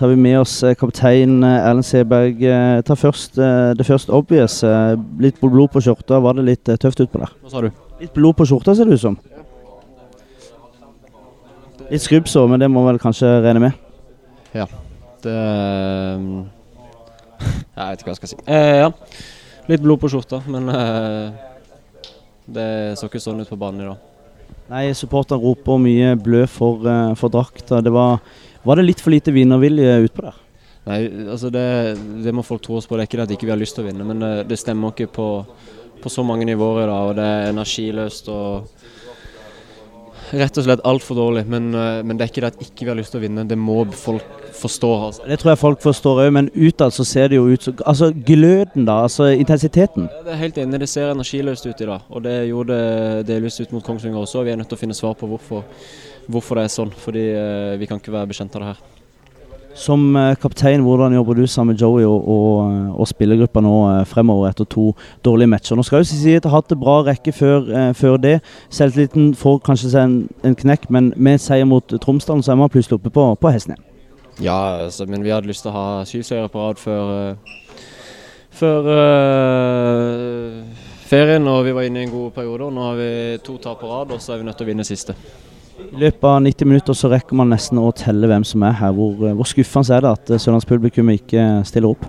tar vi med oss eh, kaptein eh, Erlend Seberg. Eh, ta først det første obvious. Litt blod på skjorta. Var det litt tøft utpå der? Hva sa du? Litt blod på skjorta, ser det ut som. Litt skrubbsår, men det må vel kanskje regne med. Det ehm, Jeg vet ikke hva jeg skal si. Eh, ja. Litt blod på skjorta, men eh, det så ikke sånn ut på banen i dag. Nei, supporterne roper mye blø for, for drakta. Det var, var det litt for lite vinnervilje utpå der? Nei, altså det, det må folk tro oss på. Det er ikke det at ikke vi har lyst til å vinne, men det, det stemmer ikke på, på så mange nivåer i dag. Og det er energiløst og rett og slett altfor dårlig. Men, eh, men det er ikke det at ikke vi har lyst til å vinne. Det må folk forstå. Altså. Det tror jeg folk forstår òg, men utad så ser det jo ut som Altså gløden, da. Altså intensiteten. Ja, Det er helt enig, det ser energiløst ut i dag. Og det gjorde det delvis ut mot Kongsvinger også. og Vi er nødt til å finne svar på hvorfor, hvorfor det er sånn. Fordi eh, vi kan ikke være bekjent av det her. Som eh, kaptein, hvordan jobber du sammen med Joey og, og, og spillergruppa nå eh, fremover etter to dårlige matcher? Nå skal jo si at jeg har hatt en bra rekke før, eh, før det. Selvtilliten får kanskje seg en, en knekk, men med seier mot Tromsdalen så er man plutselig oppe på, på hesten igjen. Ja, altså, men vi hadde lyst til å ha syv seire på rad før, eh, før uh, ferien. Og vi var inne i en god periode. og Nå har vi to tap på rad, og så er vi nødt til å vinne siste. I løpet av 90 minutter så rekker man nesten å telle hvem som er her. Hvor, eh, hvor skuffende er det at eh, sørlandspublikummet ikke stiller opp?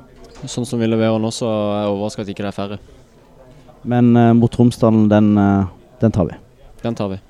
Sånn som vi leverer nå, så er jeg overrasket at ikke det er færre. Men eh, mot Tromsdalen, den, eh, den tar vi. Den tar vi.